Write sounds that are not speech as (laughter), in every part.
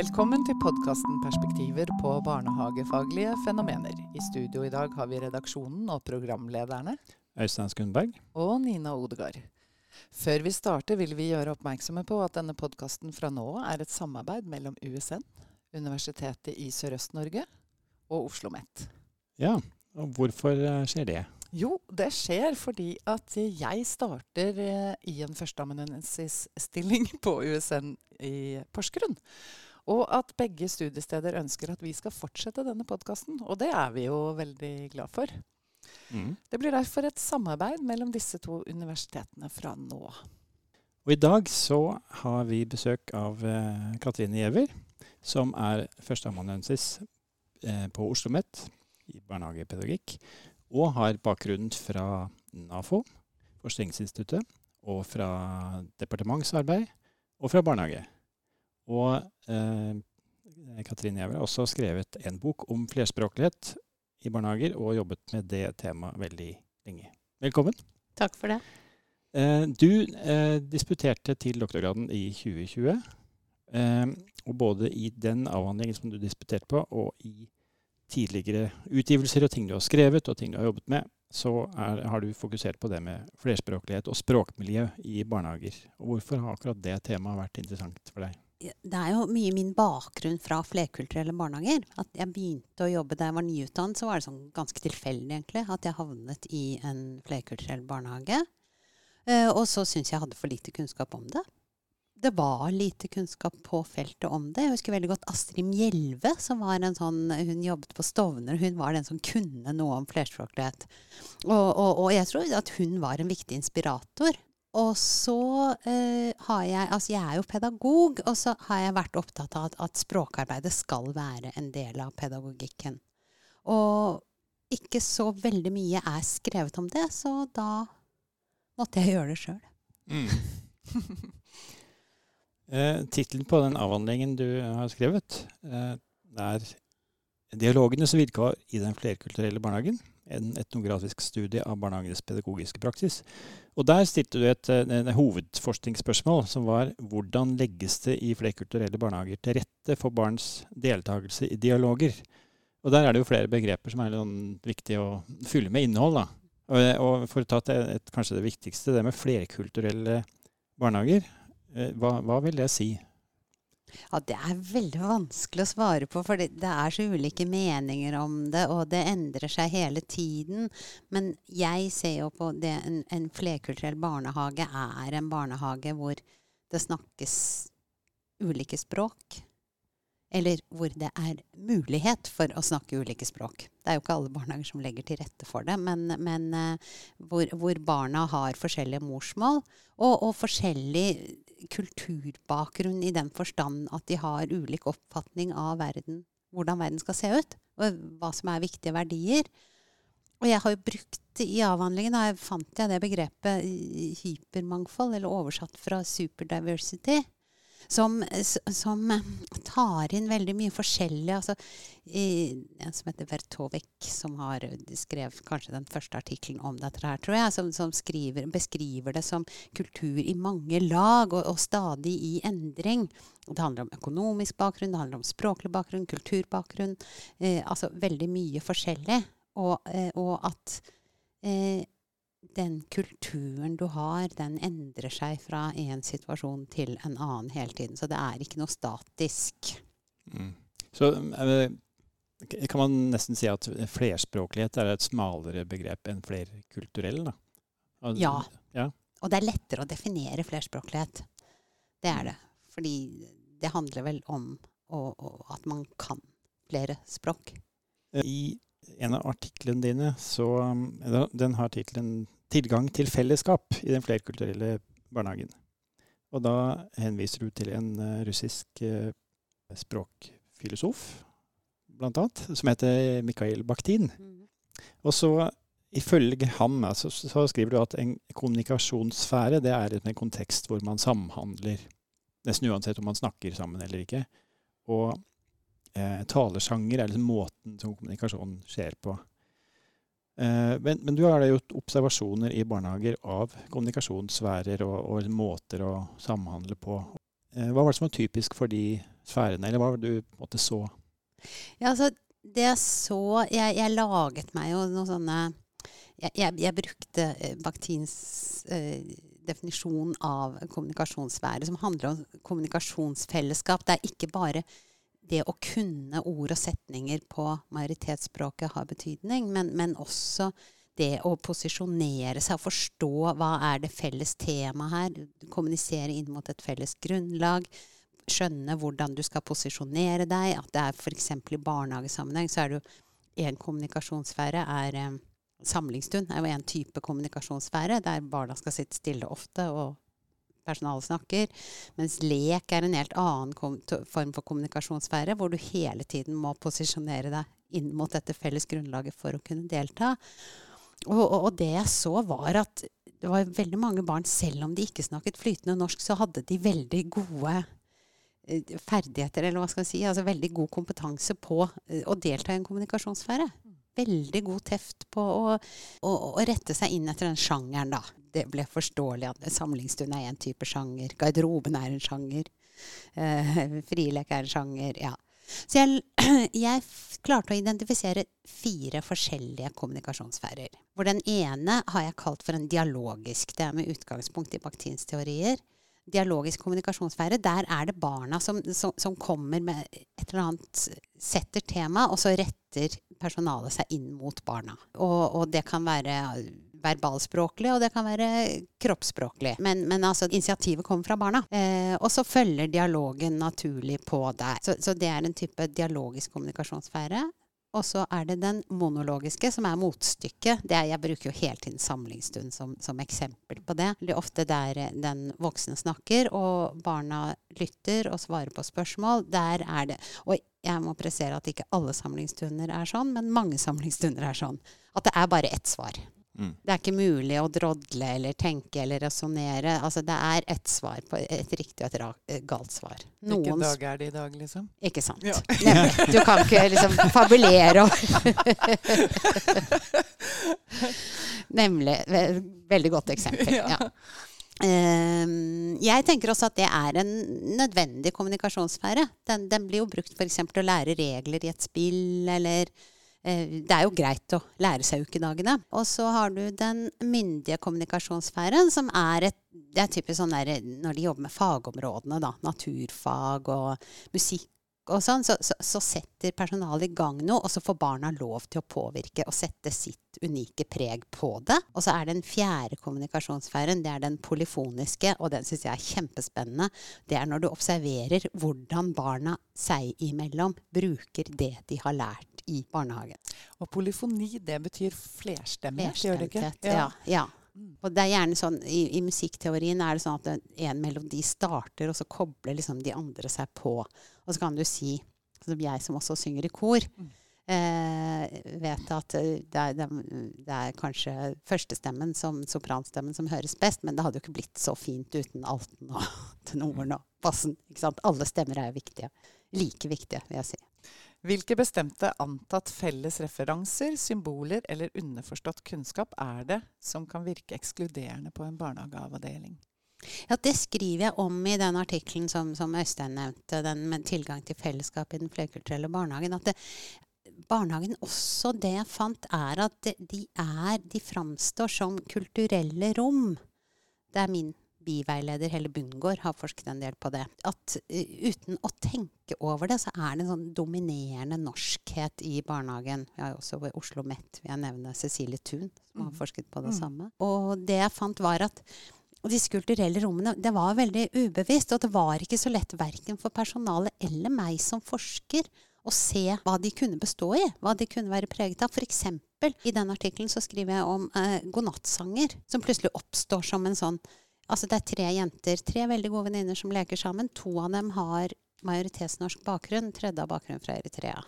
Velkommen til podkasten 'Perspektiver på barnehagefaglige fenomener'. I studio i dag har vi redaksjonen og programlederne. Øystein Skundberg. Og Nina Odegard. Før vi starter vil vi gjøre oppmerksomme på at denne podkasten fra nå er et samarbeid mellom USN, Universitetet i Sørøst-Norge og Oslo OsloMet. Ja, og hvorfor eh, skjer det? Jo, det skjer fordi at jeg starter eh, i en førsteamanuensisstilling på USN i Porsgrunn. Og at begge studiesteder ønsker at vi skal fortsette denne podkasten. Og det er vi jo veldig glad for. Mm. Det blir derfor et samarbeid mellom disse to universitetene fra nå. Og I dag så har vi besøk av eh, Katrine Giæver, som er førsteamanuensis eh, på Oslo OsloMet i barnehagepedagogikk og har bakgrunn fra NAFO, Forskningsinstituttet, og fra departementsarbeid og fra barnehage. Og eh, Katrine Gjæver har også skrevet en bok om flerspråklighet i barnehager, og jobbet med det temaet veldig lenge. Velkommen. Takk for det. Eh, du eh, disputerte til doktorgraden i 2020. Eh, og både i den avhandlingen som du disputerte på, og i tidligere utgivelser og ting du har skrevet og ting du har jobbet med, så er, har du fokusert på det med flerspråklighet og språkmiljø i barnehager. Og hvorfor har akkurat det temaet vært interessant for deg? Det er jo mye min bakgrunn fra flerkulturelle barnehager. At jeg begynte å jobbe da jeg var nyutdannet, så var det sånn ganske tilfeldig egentlig at jeg havnet i en flerkulturell barnehage. Uh, og så syntes jeg hadde for lite kunnskap om det det var lite kunnskap på feltet om det. Jeg husker veldig godt Astrid Mjelve, som var en sånn, hun jobbet på Stovner. Hun var den som kunne noe om flerspråklighet. Og, og, og, jeg tror at hun var en viktig inspirator. Og så eh, har jeg Altså, jeg er jo pedagog, og så har jeg vært opptatt av at, at språkarbeidet skal være en del av pedagogikken. Og ikke så veldig mye er skrevet om det, så da måtte jeg gjøre det sjøl. Mm. (laughs) Eh, Tittelen på den avhandlingen du har skrevet, eh, er 'Dialogene som virka i den flerkulturelle barnehagen'. En etnografisk studie av barnehagenes pedagogiske praksis. Og Der stilte du et, et, et hovedforskningsspørsmål, som var hvordan legges det i flerkulturelle barnehager til rette for barns deltakelse i dialoger? Og Der er det jo flere begreper som er sånn viktig å fylle med innhold. da. Og, og For å ta til kanskje det viktigste, det med flerkulturelle barnehager. Eh, hva, hva, vil det si? Ja, Det er veldig vanskelig å svare på, for det, er så ulike meninger om det, og det endrer seg hele tiden. Men jeg ser jo på det en, en flerkulturell barnehage er en barnehage hvor det snakkes ulike språk. Eller hvor det er mulighet for å snakke ulike språk. Det er jo ikke alle barnehager som legger til rette for det, men, men uh, hvor, hvor, barna har forskjellige morsmål og, og forskjellig kulturbakgrunn i den forstand at de har ulik oppfatning av verden, hvordan verden skal se ut, og hva som er viktige verdier. Og jeg har jo brukt i avhandlingen da fant jeg det begrepet hypermangfold, eller oversatt fra superdiversity som, som, eh, tar inn veldig mye forskjellig. Altså, en som heter Vertovik, som har skrevet kanskje den første artikkelen om dette her, tror jeg, som, som skriver, beskriver det som kultur i mange lag og, og stadig i endring. Det handler om økonomisk bakgrunn, det handler om språklig bakgrunn, kulturbakgrunn. Eh, altså veldig mye forskjellig. Og, eh, og at eh, den kulturen du har, den endrer seg fra en situasjon til en annen hele tiden. Så det er ikke noe statisk. Mm. Så eh, kan man nesten si at flerspråklighet er et smalere begrep enn flerkulturell? da? Altså, ja. ja. Og det er lettere å definere flerspråklighet. Det er det. Fordi det handler vel om å, å, at man kan flere språk. I en av artiklene dine, så den har tittelen 'Tilgang til fellesskap i den flerkulturelle barnehagen'. Og da henviser du til en uh, russisk uh, språkfilosof, blant annet, som heter Mikhail Bakhtin. Mm. Og så ifølge ham altså, så skriver du at en kommunikasjonssfære det er en kontekst hvor man samhandler. Nesten uansett om man snakker sammen eller ikke. Og eh, talesjanger er liksom måten som kommunikasjonen skjer på. Eh, men, men, du har da gjort observasjoner i barnehager av kommunikasjonssfærer og, og, måter å samhandle på. Eh, hva var det som var typisk for de sfærene, eller hva var det du på så? Ja, altså, det jeg så jeg, jeg laget meg jo noen sånne Jeg, jeg, jeg brukte eh, Bakhtins eh, definisjon av kommunikasjonssfære, som handler om kommunikasjonsfellesskap. Det er ikke bare det å kunne ord og setninger på majoritetsspråket har betydning, men, men også det å posisjonere seg og forstå hva er det felles temaet her. Kommunisere inn mot et felles grunnlag. Skjønne hvordan du skal posisjonere deg. At det er f.eks. i barnehagesammenheng så er det jo en kommunikasjonssfære er eh, Samlingsstund er jo en type kommunikasjonssfære der barna skal sitte stille ofte og personalet snakker. Mens lek er en helt annen form for kommunikasjonssfære, hvor du hele tiden må posisjonere deg inn mot dette felles grunnlaget for å kunne delta. Og, og, og, det jeg så, var at det var veldig mange barn, selv om de ikke snakket flytende norsk, så hadde de veldig gode eh, ferdigheter, eller hva skal jeg si, altså veldig god kompetanse på eh, å delta i en kommunikasjonssfære. Veldig god teft på å, å, å rette seg inn etter den sjangeren, da. Det ble forståelig at samlingsstund er en type sjanger. Garderoben er en sjanger. Eh, frilek er en sjanger. Ja. Så jeg, (clears throat) jeg, klarte å identifisere fire forskjellige kommunikasjonssfærer. Hvor den ene har jeg kalt for en dialogisk. Det er med utgangspunkt i Bakhtins teorier. Dialogisk kommunikasjonssfære, der er det barna som, som, som kommer med et eller annet Setter tema, og så retter personalet seg inn mot barna. Og, og det kan være verbalspråklig, og det kan være kroppsspråklig. Men, men altså, initiativet kommer fra barna. Eh, og så følger dialogen naturlig på der. Så, så det er en type dialogisk kommunikasjonssfære. Og så er det den monologiske, som er motstykket. Er, jeg bruker jo hele tiden samlingsstund som, som, eksempel på det. Det er ofte der den voksne snakker, og barna lytter og svarer på spørsmål. Der er det Og jeg må pressere at ikke alle samlingsstunder er sånn, men mange samlingsstunder er sånn. At det er bare ett svar. Mm. Det er ikke mulig å drodle eller tenke eller resonnere. Altså, det er ett svar på et riktig og et eh, galt svar. Hvilken dag er det i dag, liksom? Ikke sant. Ja. (laughs) Du kan ikke liksom fabulere (laughs) Nemlig. Veldig godt eksempel. Ja. Um, jeg tenker også at det er en nødvendig kommunikasjonssfære. Den, den blir jo brukt f.eks. til å lære regler i et spill, eller det er jo greit å lære seg ukedagene. Og så har du den myndige kommunikasjonssfæren, som er et Det er typisk sånn der når de jobber med fagområdene, da. Naturfag og musikk og sånn, så, så, så, setter personalet i gang noe, og så får barna lov til å påvirke og sette sitt unike preg på det. Og så er den fjerde kommunikasjonssfæren, det er den polyfoniske, og den syns jeg er kjempespennende. Det er når du observerer hvordan barna seg imellom bruker det de har lært i barnehagen. Og polyfoni, det betyr flerstemmighet, gjør det ikke? Ja. ja. Mm. Og det er gjerne sånn, i, i, musikkteorien er det sånn at en melodi starter, og så kobler liksom de andre seg på. Og så kan du si, som jeg som også synger i kor, mm. eh, vet at det er, det, det er, kanskje førstestemmen, som, sopranstemmen, som høres best, men det hadde jo ikke blitt så fint uten alten og (laughs) tenoren og bassen. Alle stemmer er jo viktige. Like viktige, vil jeg si. Hvilke bestemte antatt felles referanser, symboler eller underforstått kunnskap er det som kan virke ekskluderende på en barnehageavdeling? Ja, Det skriver jeg om i den artikkelen som, som, Øystein nevnte, den med tilgang til fellesskap i den flerkulturelle barnehagen. at det, barnehagen også, det jeg fant, er at de, er, de framstår som kulturelle rom. Det er min biveileder Helle Bundgaard har forsket en del på det. At uh, uten å tenke over det, så er det en sånn dominerende norskhet i barnehagen. Vi har også ved Oslo Met vil jeg nevne Cecilie Thun, som har mm. forsket på det mm. samme. Og det jeg fant, var at og disse kulturelle rommene det var veldig ubevisst. Og det var ikke så lett verken for personalet eller meg som forsker å se hva de kunne bestå i, hva de kunne være preget av. For eksempel, i den artikkelen så skriver jeg om eh, godnattsanger, som plutselig oppstår som en sånn Altså det er tre jenter, tre veldig gode venninner som leker sammen. To av dem har majoritetsnorsk bakgrunn, tredje har bakgrunn fra Eritrea.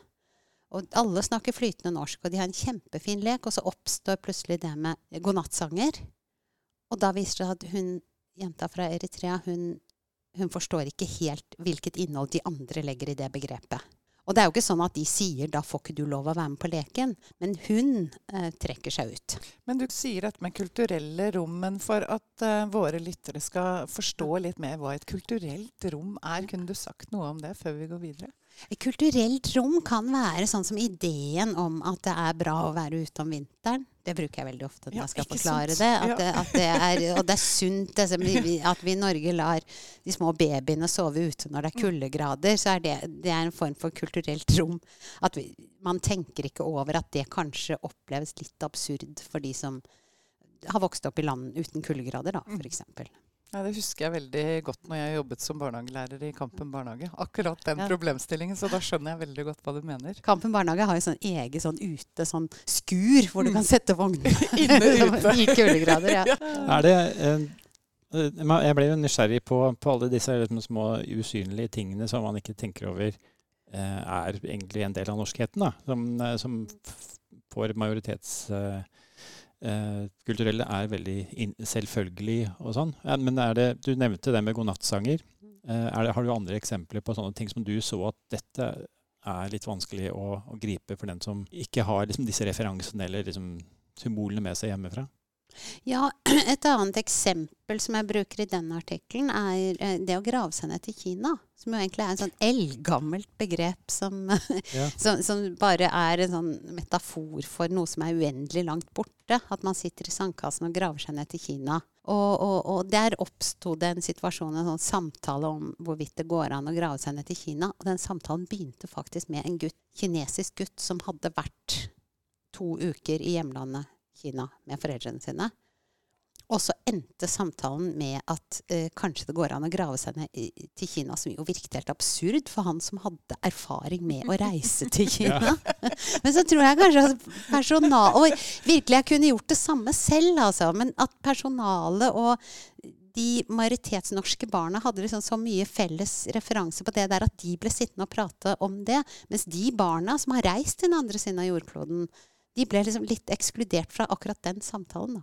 Og alle snakker flytende norsk, og de har en kjempefin lek, og så oppstår plutselig det med godnattsanger. Og da viser det seg at hun, jenta fra Eritrea, hun, hun forstår ikke helt hvilket innhold de andre legger i det begrepet. Og det er jo ikke sånn at de sier 'da får ikke du lov å være med på leken', men hun eh, trekker seg ut. Men du sier dette med kulturelle rom. Men for at eh, våre lyttere skal forstå litt mer hva et kulturelt rom er, kunne du sagt noe om det før vi går videre? Et kulturelt rom kan være sånn som ideen om at det er bra å være ute om vinteren. Det bruker jeg veldig ofte når Ja, jeg skal forklare det. At, Ja. det, at det er, og det er sunt altså, at vi i Norge lar de små babyene sove ute når det er kuldegrader. Så er det, det er en form for kulturelt rom. At vi, man tenker ikke over at det kanskje oppleves litt absurd for de som har vokst opp i land uten kuldegrader, da, f.eks. Ja, det husker jeg veldig godt når jeg jobbet som barnehagelærer i Kampen barnehage. Akkurat den Ja. problemstillingen, så da skjønner jeg veldig godt hva du mener. Kampen barnehage har jo sånn eget sånn ute, sånn skur, hvor du kan sette vognen (laughs) Inne ute. (laughs) i kuldegrader. (laughs) Ja. Er det eh, eh, Jeg ble jo nysgjerrig på, på alle disse liksom små usynlige tingene som man ikke tenker over eh, er egentlig en del av norskheten. da, Som, eh, som får majoritets... majoritetskulturelle eh, kulturelle er veldig selvfølgelig og sånn. Ja, men det, du nevnte det med godnattsanger. Eh, det, har du andre eksempler på sånne ting som du så at dette er litt vanskelig å, å gripe for den som ikke har liksom, disse referansene eller liksom, symbolene med seg hjemmefra? Ja, (clears throat) et annet eksempel som jeg bruker i denne artikkelen, er eh, det å grave seg ned til Kina. Som jo egentlig er en sånn eldgammelt begrep som, (laughs) Ja. som, som bare er en sånn metafor for noe som er uendelig langt borte. At man sitter i sandkassen og graver seg ned til Kina. Og, og, og der oppsto det en situasjon, en sånn samtale om hvorvidt det går an å grave seg ned til Kina. Og den samtalen begynte faktisk med en gutt, kinesisk gutt som hadde vært to uker i hjemlandet Kina med foreldrene sine. Og så endte samtalen med at eh, kanskje det går an å grave seg ned i, til Kina, som jo virket helt absurd for han som hadde erfaring med å reise til (laughs) Kina. (laughs) Men så tror jeg kanskje at personal Og virkelig, jeg kunne gjort det samme selv, altså. Men at personalet og de majoritetsnorske barna hadde liksom så mye felles referanse på det der at de ble sittende og prate om det. Mens de barna som har reist til den andre siden av jordkloden, de ble liksom litt ekskludert fra akkurat den samtalen. da.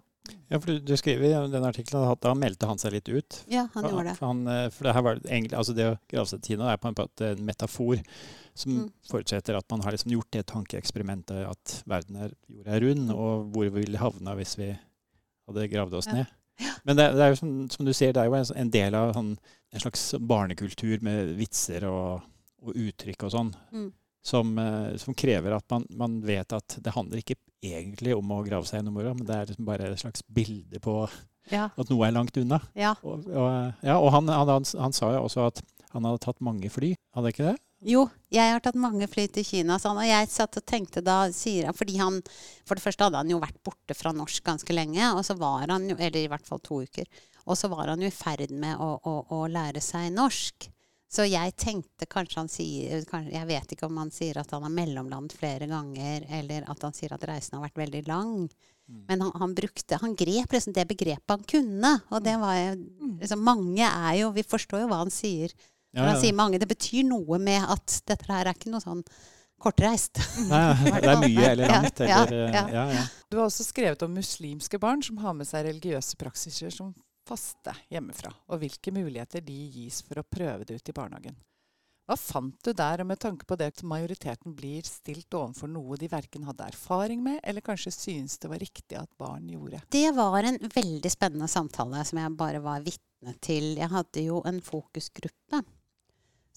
Ja, for du, du skriver i den artikkelen at da meldte han seg litt ut. Ja, han For- gjorde det. For, han, eh, for det her var egentlig, altså det å Kina er på en måte en metafor som Mm. forutsetter at man har liksom gjort det tankeeksperimentet at verden er, jorda er rund, og hvor vi ville havna hvis vi hadde gravd oss Ja. ned. Men det, det er jo som, som du sier, det er jo en, en del av sånn, en slags barnekultur med vitser og, og uttrykk og sånn, Mm. Som, eh, som krever at man, man vet at det handler ikke egentlig om å grave seg gjennom jorda, men det er liksom bare et slags bilde på Ja. at noe er langt unna. ja. Og, og, ja, og han, han, han, han sa jo også at han hadde tatt mange fly, hadde ikke det? Jo, jeg har tatt mange fly til Kina, han. Og jeg satt og tenkte da, sier han Fordi han For det første hadde han jo vært borte fra norsk ganske lenge, og så var han jo Eller i hvert fall to uker. Og så var han jo i ferd med å, å, å lære seg norsk. Så jeg tenkte kanskje han sier kanskje, Jeg vet ikke om han sier at han har mellomlandet flere ganger, eller at han sier at reisen har vært veldig lang. Men han, han brukte Han grep liksom det begrepet han kunne. Og det var liksom, Mange er jo Vi forstår jo hva han sier. Ja, Når han sier mange, det betyr noe med at dette her er ikke noe sånn kortreist. (laughs) Nei, det er mye eller Ja, langt. ja, Eller, ja. ja, ja. Du har også skrevet om muslimske barn som har med seg religiøse praksiser som faste hjemmefra, og hvilke muligheter de gis for å prøve det ut i barnehagen. Hva fant du der, og med tanke på det at majoriteten blir stilt overfor noe de verken hadde erfaring med, eller kanskje synes det var riktig at barn gjorde? Det var en veldig spennende samtale som jeg bare var vitne til. Jeg hadde jo en fokusgruppe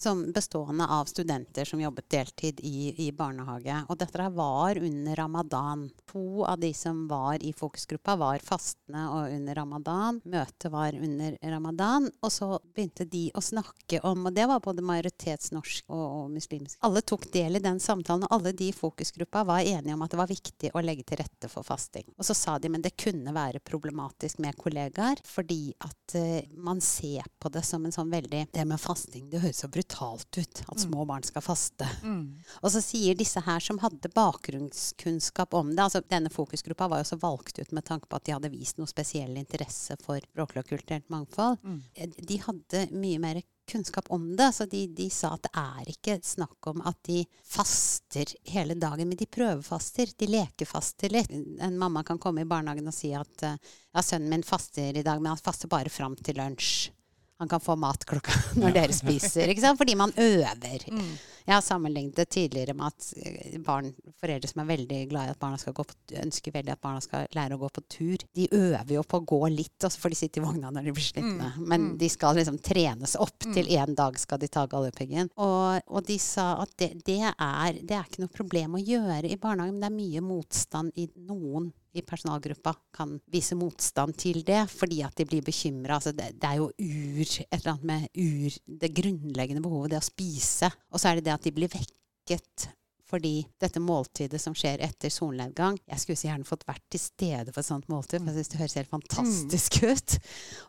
som bestående av studenter som jobbet deltid i, i barnehage. Og dette var under ramadan. To av de som var i fokusgruppa, var fastende og under ramadan. Møtet var under ramadan. Og så begynte de å snakke om Og det var både majoritetsnorsk og, og muslimsk. Alle tok del i den samtalen, og alle de i fokusgruppa var enige om at det var viktig å legge til rette for fasting. Og så sa de men det kunne være problematisk med kollegaer, fordi at uh, man ser på det som en sånn veldig Det med fasting, det høres så brutalt ut. At små barn skal faste. Og så sier disse her som hadde bakgrunnskunnskap om det altså Denne fokusgruppa var jo også valgt ut med tanke på at de hadde vist noe spesiell interesse for språklig og kulturelt mangfold. Mm. De hadde mye mer kunnskap om det, så de, de sa at det er ikke snakk om at de faster hele dagen, men de prøvefaster. De lekefaster litt. En mamma kan komme i barnehagen og si at eh, ja, sønnen min faster i dag, men han faster bare fram til lunsj. Han kan få mat klokka (laughs) når dere spiser. Ikke sant? Fordi man øver. Mm. Jeg har sammenlignet det tidligere med at eh, barn, foreldre som er veldig glad i at barna skal gå på, ønsker veldig at barna skal lære å gå på tur, de øver jo på å gå litt, og så får de sitte i vogna når de blir slitne. Mm. Men Mm. de skal liksom trenes opp Mm. til en dag skal de ta Galdhøpiggen. Og, og de sa at det, det, er, det er ikke noe problem å gjøre i barnehagen, men det er mye motstand i noen i personalgruppa kan vise motstand til det, fordi at de blir bekymra. Altså det, det er jo ur, et eller annet med ur, det grunnleggende behovet, det å spise. Og så er det det at de blir vekket fordi dette måltidet som skjer etter solnedgang Jeg skulle så gjerne fått vært til stede for et sånt måltid, for jeg syns det høres helt fantastisk ut.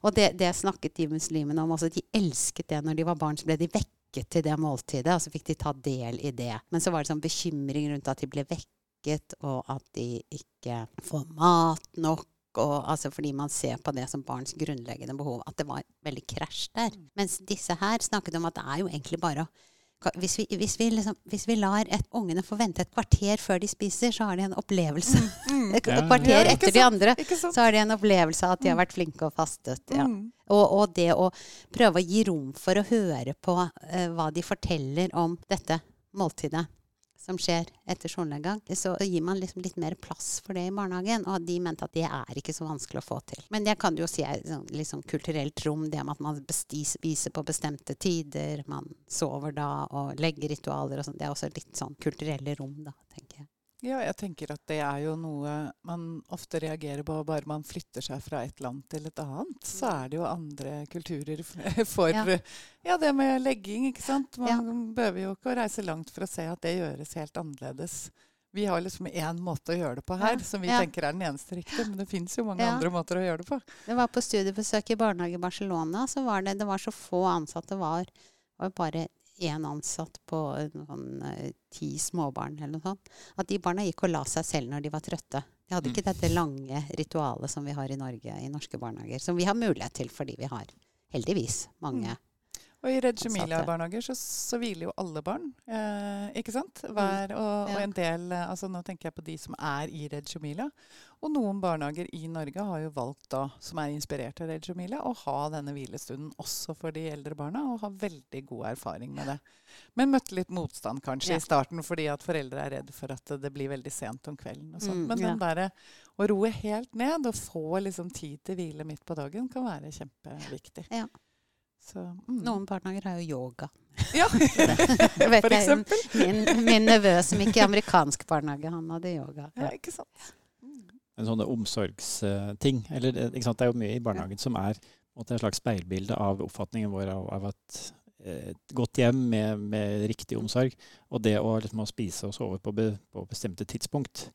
Og det, det snakket de muslimene om også. De elsket det når de var barn, så ble de vekket til det måltidet, og så fikk de ta del i det. Men så var det sånn bekymring rundt at de ble vekket, og at de ikke får mat nok. Og, altså fordi man ser på det som barns grunnleggende behov. At det var veldig krasj der. Mens disse her snakket om at det er jo egentlig bare å hvis vi, hvis, vi liksom, hvis vi lar et, ungene få vente et kvarter før de spiser, så har de en opplevelse. Mm. (laughs) Et kvarter Ja, etter de andre, så har de en opplevelse av at de har vært flinke og fastet. Ja. Mm. Og, og det å prøve å gi rom for å høre på uh, hva de forteller om dette måltidet som skjer etter solnedgang, så gir man liksom litt mer plass for det i barnehagen. Og de mente at det er ikke så vanskelig å få til. Men jeg kan jo si er litt sånn kulturelt rom, det med at man spiser på bestemte tider, man sover da og legger ritualer og sånn. Det er også litt sånn kulturelle rom, da, tenker jeg. Ja, jeg tenker at det er jo noe man ofte reagerer på bare man flytter seg fra et land til et annet. Så er det jo andre kulturer (laughs) for Ja. ja. det med legging, ikke sant. Man behøver jo ikke å reise langt for å se at det gjøres helt annerledes. Vi har liksom én måte å gjøre det på her, Ja. som vi Ja. tenker er den eneste riktige. Men det fins jo mange Ja. andre måter å gjøre det på. Det var på studiebesøk i barnehage i Barcelona, så var det, det var så få ansatte. Var, var bare én ansatt på noen, eh, ti småbarn eller noe sånt. At de barna gikk og la seg selv når de var trøtte. De hadde ikke dette lange ritualet som vi har i Norge i norske barnehager. Som vi har mulighet til fordi vi har heldigvis mange. Og i Reggio. Emilia-barnehager så, så hviler jo alle barn, eh, ikke sant? Hver, og, og en del eh, altså Nå tenker jeg på de som er i Reggio Emilia. Og noen barnehager i Norge har jo valgt da, som er inspirert av Reggio Emilia, å ha denne hvilestunden også for de eldre barna, og har veldig god erfaring med det. Men møtte litt motstand kanskje Ja. i starten fordi at foreldre er redd for at det blir veldig sent om kvelden. og sånt. Mm, Men ja. den derre å roe helt ned og få liksom tid til hvile midt på dagen kan være kjempeviktig. Ja. Så, mm. Noen barnehager har jo yoga. Ja, (laughs) for jeg. eksempel. Min, min nevø som gikk i amerikansk barnehage, han hadde yoga. Ja, ikke sant. en sånne omsorgsting. Eller, det- ikke sant? Det er jo mye i barnehagen som er måte, et slags speilbilde av oppfatningen vår av, av at eh, et godt hjem med, med riktig omsorg, og det å, liksom, å spise og sove på, be, på bestemte tidspunkt,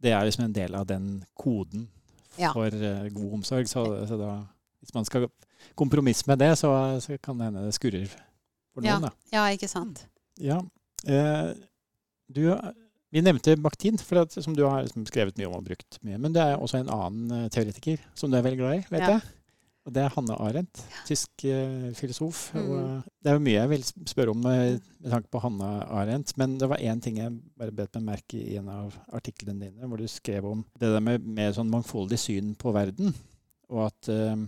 det er liksom en del av den koden Ja. for eh, god omsorg. Så, så da, hvis man skal kompromisse med det, så, så kan det hende det skurrer for noen. Ja, Ja, ikke sant. Ja. Eh, du, vi nevnte Bakhtin, at, som du har liksom skrevet mye om og brukt mye. Men det er også en annen eh, teoretiker som du er veldig glad i, vet Ja. jeg. Og det er Hanne Arendt, tysk eh, filosof. Mm. eh, det er jo mye jeg vil spørre om med, med tanke på Hanne Arendt, men det var én ting jeg bare bet meg merke i en av artiklene dine, hvor du skrev om det der med, med sånn mangfoldig syn på verden, og at eh, eh,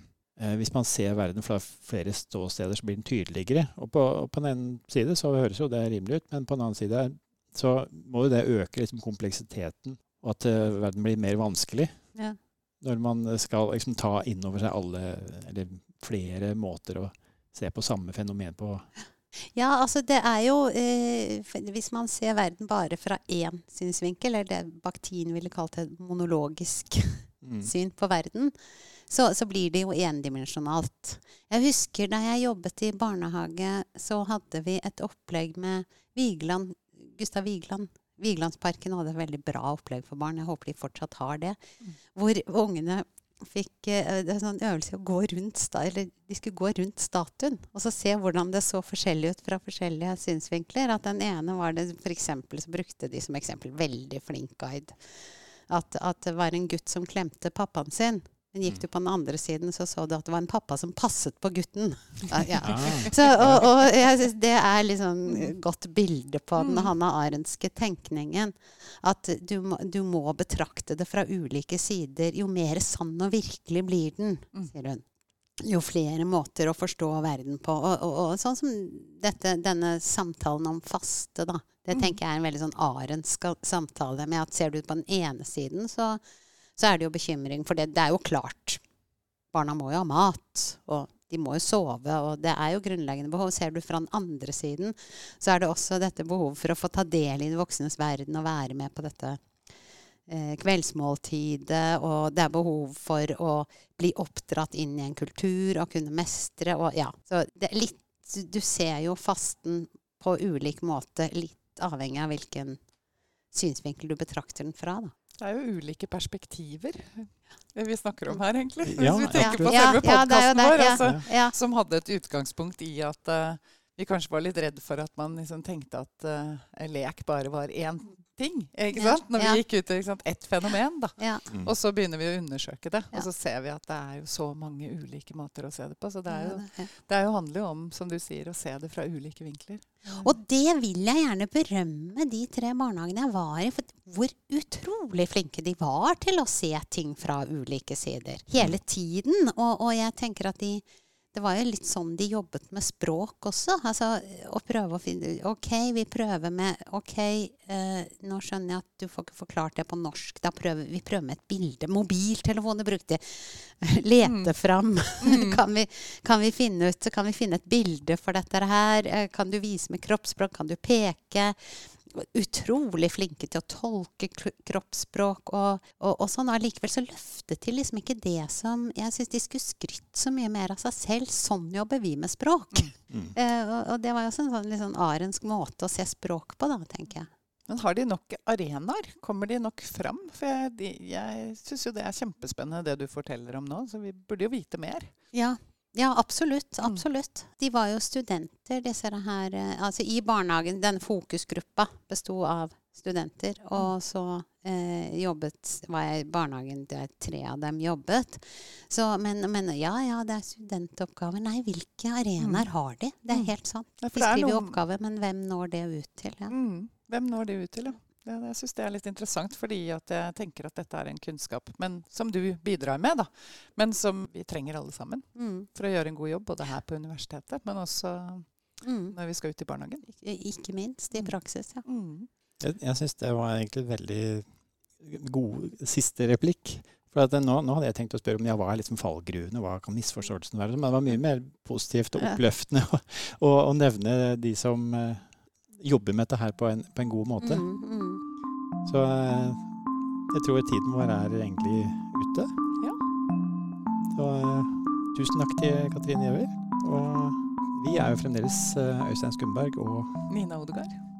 hvis man ser verden fra flere ståsteder, så blir den tydeligere. Og på, på den ene side så høres jo det rimelig ut, men på den annen side så må jo det øke liksom, kompleksiteten, og at eh, verden blir mer vanskelig Ja. når man skal liksom, ta inn over seg alle, eller flere måter å se på samme fenomen på. Ja, altså det er jo eh, Hvis man ser verden bare fra én synsvinkel, eller det Bakhtin ville kalt et monologisk Mm. syn på verden, så, så blir det jo endimensjonalt. Jeg husker da jeg jobbet i barnehage, så hadde vi et opplegg med Vigeland, Gustav Vigeland. Vigelandsparken hadde et veldig bra opplegg for barn. Jeg håper de fortsatt har det. Mm. Hvor ungene fikk eh, en sånn øvelse å gå rundt eller de skulle gå rundt statuen og så se hvordan det så forskjellig ut fra forskjellige synsvinkler. At den ene var det for eksempel, så brukte de som eksempel veldig flink guide. At, at det var en gutt som klemte pappaen sin. Men gikk du på den andre siden, så så du at det var en pappa som passet på gutten. (laughs) Ja. Ah, Så, og, og jeg synes det er liksom godt bilde på den Mm. Hanna Arendtske tenkningen. At du må, du må betrakte det fra ulike sider. Jo mer sann og virkelig blir den, Mm. sier hun. jo flere måter å forstå verden på. Og, og, sånn som dette, denne samtalen om faste, da. Det Mm. tenker jeg er en veldig sånn arendsk samtale. med at Ser du på den ene siden, så, så er det jo bekymring. For det, det er jo klart. Barna må jo ha mat, og de må jo sove. Og det er jo grunnleggende behov. Ser du fra den andre siden, så er det også dette behovet for å få ta del i de voksnes verden og være med på dette eh, kveldsmåltidet, og det er behov for å bli oppdratt inn i en kultur og kunne mestre og ja. Så det er litt Du ser jo fasten på ulik måte, litt avhengig av hvilken synsvinkel du betrakter den fra, da. Det er jo ulike perspektiver det vi snakker om her, egentlig. Hvis Ja, vi tenker på Ja, selve er jo podkasten ja, vår. ja. Altså, Ja. som hadde et utgangspunkt i at uh, vi kanskje var litt redd for at man liksom tenkte at uh, lek bare var én ting. ikke Ja, sant? Når ja. vi gikk ut til ett fenomen. da. ja. Mm. Og så begynner vi å undersøke det, Ja. og så ser vi at det er jo så mange ulike måter å se det på. Så det, er jo, Ja. det er jo handler jo om, som du sier, å se det fra ulike vinkler. Og det vil jeg gjerne berømme de tre barnehagene jeg var i. For hvor utrolig flinke de var til å se ting fra ulike sider. Hele tiden. Og, og jeg tenker at de Det var jo litt sånn de jobbet med språk også. Altså å prøve å finne OK, vi prøver med OK, eh, nå skjønner jeg at du får ikke forklart det på norsk. Da prøver vi prøver med et bilde. Mobiltelefoner brukte (laughs) Lete fram. (laughs) kan, vi, kan, vi finne ut, kan vi finne et bilde for dette her? Eh, Kan du vise med kroppsspråk? Kan du peke? Utrolig flinke til å tolke kroppsspråk og, og, og sånn. Allikevel så løftet de liksom ikke det som Jeg syns de skulle skrytt så mye mer av seg selv. Sånn jobber vi med språk. Mm. Uh, og, og det var jo også en sånn, sånn arensk måte å se språk på, da, tenker jeg. Men har de nok arenaer? Kommer de nok fram? For jeg, de, jeg syns jo det er kjempespennende det du forteller om nå, så vi burde jo vite mer. Ja, ja absolutt. Mm. Absolutt. De var jo studenter, disse her eh, Altså i barnehagen, denne fokusgruppa besto av studenter. Mm. Og så eh, jobbet var jeg i barnehagen der tre av dem jobbet. Så, men, men ja, ja, det er studentoppgaver. Nei, hvilke arenaer har de? Det er Mm. helt sant. De er skriver jo oppgaver, men hvem når det ut til? Ja. Mm. Hvem når det ut til? Ja? Det, det, jeg syns det er litt interessant, fordi at jeg tenker at dette er en kunnskap men, som du bidrar med, da. Men som vi trenger alle sammen Mm, for å gjøre en god jobb, både her på universitetet, men også mm. når vi skal ut i barnehagen. Ik- Ikke minst i praksis, ja. Mm. Jeg, jeg syns det var egentlig veldig god siste replikk. For at nå, nå hadde jeg tenkt å spørre om ja, hva er liksom fallgruvene, hva kan misforståelsen være? Men det var mye mer positivt og oppløftende (laughs) å, å, å nevne de som eh, jobber med dette her på en, på en god måte. Mm, mm. Så eh, jeg tror tiden vår er egentlig ute. Ja. Så eh, tusen takk til Katrine Gjøver. Og vi er jo fremdeles eh, Øystein Skumberg og Nina Odegaard.